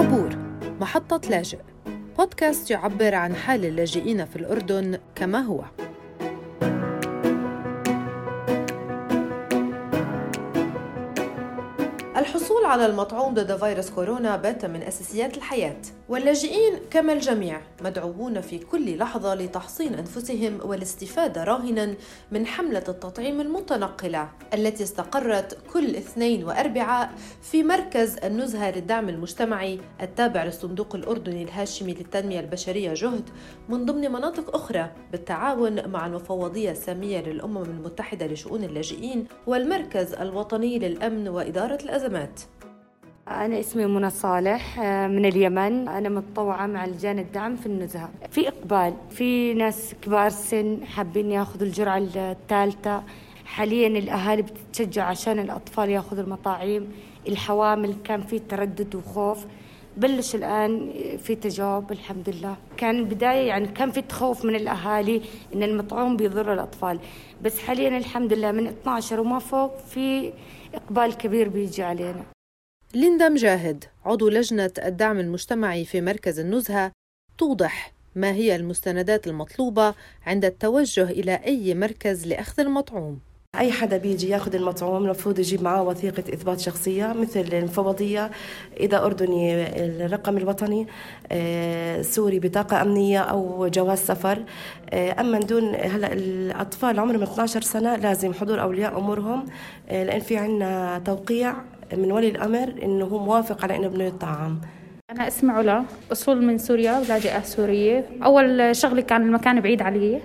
عبور محطة لاجئ. بودكاست يعبر عن حال اللاجئين في الأردن كما هو. الحصول على المطعوم ضد فيروس كورونا بات من أساسيات الحياة. واللاجئين كما الجميع مدعوون في كل لحظة لتحصين أنفسهم والاستفادة راهنا من حملة التطعيم المتنقلة التي استقرت كل اثنين وأربعاء في مركز النزهة للدعم المجتمعي التابع للصندوق الأردني الهاشمي للتنمية البشرية جهد من ضمن مناطق أخرى بالتعاون مع المفوضية السامية للأمم المتحدة لشؤون اللاجئين والمركز الوطني للأمن وإدارة الأزمات. أنا اسمي منى صالح آه، من اليمن. أنا متطوعة مع لجان الدعم في النزهة. في إقبال في ناس كبار سن حابين ياخذوا الجرعة الثالثة. حاليا الأهالي بتتشجع عشان الأطفال ياخذوا المطاعيم. الحوامل كان في تردد وخوف. بلش الآن في تجاوب الحمد لله. كان البداية يعني كان في تخوف من الأهالي إن المطعوم بيضر الأطفال. بس حاليا الحمد لله من 12 وما فوق في إقبال كبير بيجي علينا. ليندا مجاهد عضو لجنة الدعم المجتمعي في مركز النزهة توضح ما هي المستندات المطلوبة عند التوجه إلى أي مركز لأخذ المطعوم. أي حدا بيجي ياخذ المطعوم المفروض يجيب معه وثيقة إثبات شخصية مثل المفوضيه إذا أردني الرقم الوطني آه، سوري بطاقة أمنية أو جواز سفر. آه، أما دون هلا الأطفال عمرهم 12 سنة لازم حضور أولياء أمورهم. آه، لأن في عندنا توقيع. من ولي الأمر إنه هو موافق على إنه ابنه يطعم أنا اسمي علا أصول من سوريا ولاجئة سورية. أول شغلة كان المكان بعيد علي.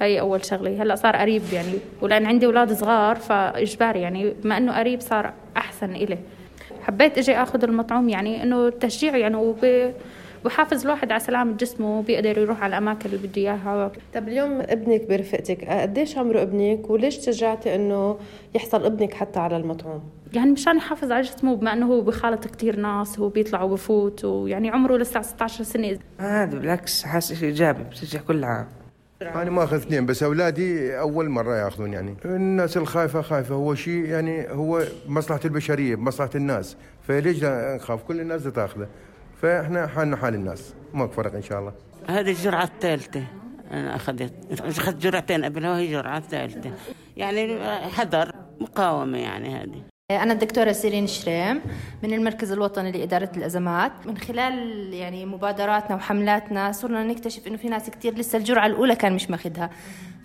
هي أول شغلة. هلأ صار قريب يعني. ولأن عندي أولاد صغار فإجباري يعني. بما إنه قريب صار أحسن إلي. حبيت أجي أخذ المطعوم يعني إنه تشجيع يعني وب بحافظ الواحد على سلامة جسمه وبيقدر يروح على الأماكن اللي بده إياها. طب اليوم ابنك برفقتك قديش عمره ابنك؟ وليش شجعتي إنه يحصل ابنك حتى على المطعوم؟ يعني مشان يحافظ على جسمه بما إنه هو بخالط كثير ناس هو بيطلع وبفوت ويعني عمره لسه 16 سنة. هذا بالعكس حاسس شيء إيجابي بشجع كل عام. أنا ما أخذ اثنين بس أولادي أول مرة يأخذون يعني. الناس الخايفة خايفة هو شيء يعني هو مصلحة البشرية بمصلحه الناس. فليش نخاف؟ كل الناس تأخذه. فإحنا حالنا حال الناس. ماكو فرق إن شاء الله. هذه الجرعة الثالثة. أنا أخذت أخذت جرعتين قبلها وهي جرعة ثالثة. يعني حذر مقاومة يعني هذه. أنا الدكتورة سيرين شريم من المركز الوطني لإدارة الأزمات. من خلال يعني مبادراتنا وحملاتنا صرنا نكتشف إنه في ناس كتير لسه الجرعة الأولى كان مش ماخذها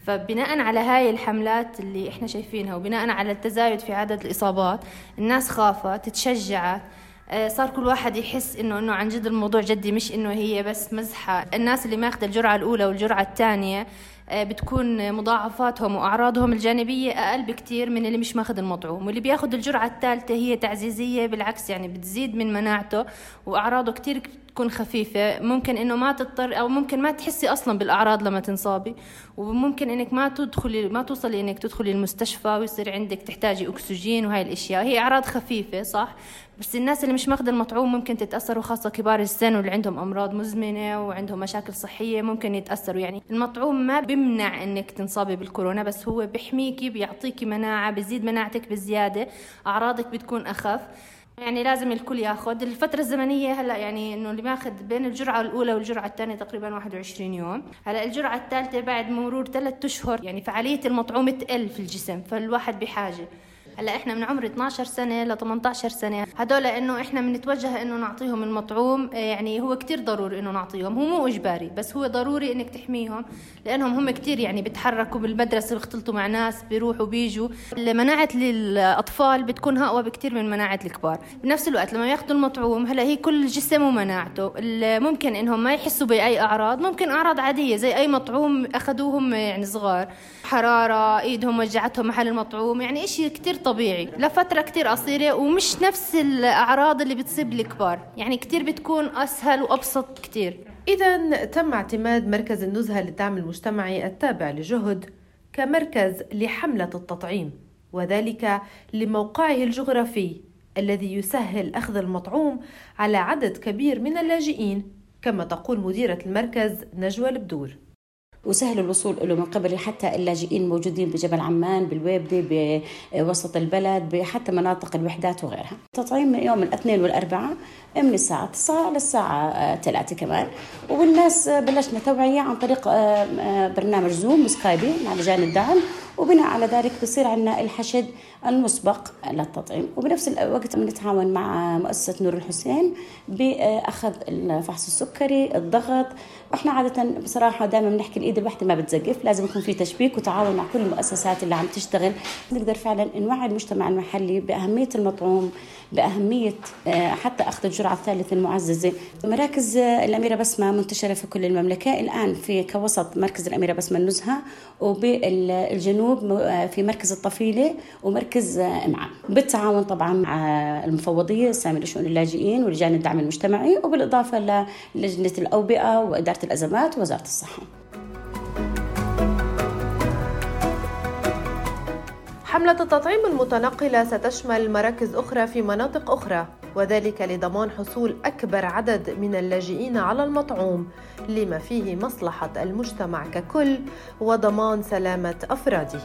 فبناء على هاي الحملات اللي إحنا شايفينها وبناء على التزايد في عدد الإصابات الناس خافت تشجعت آه، صار كل واحد يحس انه إنه عن جد الموضوع جدي مش إنه هي بس مزحة. الناس اللي ماخذه الجرعة الأولى والجرعة الثانية بتكون مضاعفاتهم وأعراضهم الجانبية أقل بكتير من اللي مش ماخذ المطعوم واللي بياخذ الجرعة الثالثة هي تعزيزية بالعكس يعني بتزيد من مناعته وأعراضه كتير تكون خفيفة. ممكن إنه ما تضطر أو ممكن ما تحسي أصلا بالأعراض لما تنصابي. وممكن إنك ما تدخلي ما توصلي إنك تدخلي المستشفى ويصير عندك تحتاجي أكسجين وهي الأشياء. هي أعراض خفيفة صح؟ بس الناس اللي مش ماخذه المطعوم ممكن تتأثر وخاصة كبار السن واللي عندهم أمراض مزمنة وعندهم مشاكل صحية ممكن يتأثروا. يعني المطعوم ما بيمنع إنك تنصابي بالكورونا بس هو بيحميكي بيعطيكي مناعة بيزيد مناعتك بزياده أعراضك بتكون أخف. يعني لازم الكل ياخذ الفترة الزمنية هلأ يعني إنه اللي ماخذ بين الجرعة الأولى والجرعة الثانية تقريبا 21 يوم، هلأ الجرعة الثالثة بعد مرور ثلاثة أشهر يعني فعالية المطعوم تقل في الجسم فالواحد بحاجة هلا إحنا من عمر 12 سنة ل 18 سنة. هدول إنه إحنا بنتوجه إنه نعطيهم المطعوم آه، يعني هو كتير ضروري إنه نعطيهم. هو مو إجباري بس هو ضروري إنك تحميهم لأنهم هم كتير يعني بيتحركوا بالمدرسة بيختلطوا مع ناس بيروحوا بيجوا مناعه الاطفال بتكون أقوى بكتير من مناعة الكبار. بنفس الوقت لما ياخذوا المطعوم هلا هي كل جسم ومناعته. ممكن إنهم ما يحسوا بأي أعراض ممكن أعراض عادية زي أي مطعوم أخذوهم يعني صغار. حرارة إيدهم وجعتهم محل المطعوم يعني إشي كتير طبيعي. لفترة كتير قصيرة ومش نفس الأعراض اللي بتصيب الكبار. يعني كتير بتكون أسهل وأبسط كتير. إذا تم اعتماد مركز النزهة للدعم المجتمعي التابع لجهد كمركز لحملة التطعيم وذلك لموقعه الجغرافي الذي يسهل أخذ المطعوم على عدد كبير من اللاجئين كما تقول مديرة المركز نجوى البدور. وسهل الوصول له من قبل حتى اللاجئين الموجودين بجبل عمان بالويبدة بوسط البلد حتى مناطق الوحدات وغيرها. تطعيم يوم الاثنين والأربعاء من الساعة 9 للساعة 3 كمان. والناس بلشنا توعية عن طريق برنامج Zoom Skype مع لجان الدعم. وبناء على ذلك بصير عندنا الحشد المسبق للتطعيم. وبنفس الوقت بنتعاون مع مؤسسة نور الحسين بأخذ الفحص السكري الضغط إحنا عادة بصراحة دائما بنحكي الإيد الواحدة ما بتزقف لازم يكون في تشبيك وتعاون مع كل المؤسسات اللي عم تشتغل. نقدر فعلا نوعي المجتمع المحلي بأهمية المطعوم بأهمية آه، حتى أخذ الجرعة الثالثة المعززة. مراكز الأميرة بسمة منتشرة في كل المملكة. الآن في كوسط مركز الأميرة بسمة النزهة وبالجنوب آه، في مركز الطفيلة ومركز آه، إمعان بالتعاون طبعا مع المفوضية السامي لشؤون اللاجئين ولجان الدعم المجتمعي وبالإضافة للجنة الأوبئة وإدارة الأزمات ووزارة الصحة. حملة التطعيم المتنقلة ستشمل مراكز أخرى في مناطق أخرى وذلك لضمان حصول أكبر عدد من اللاجئين على المطعوم لما فيه مصلحة المجتمع ككل وضمان سلامة أفراده.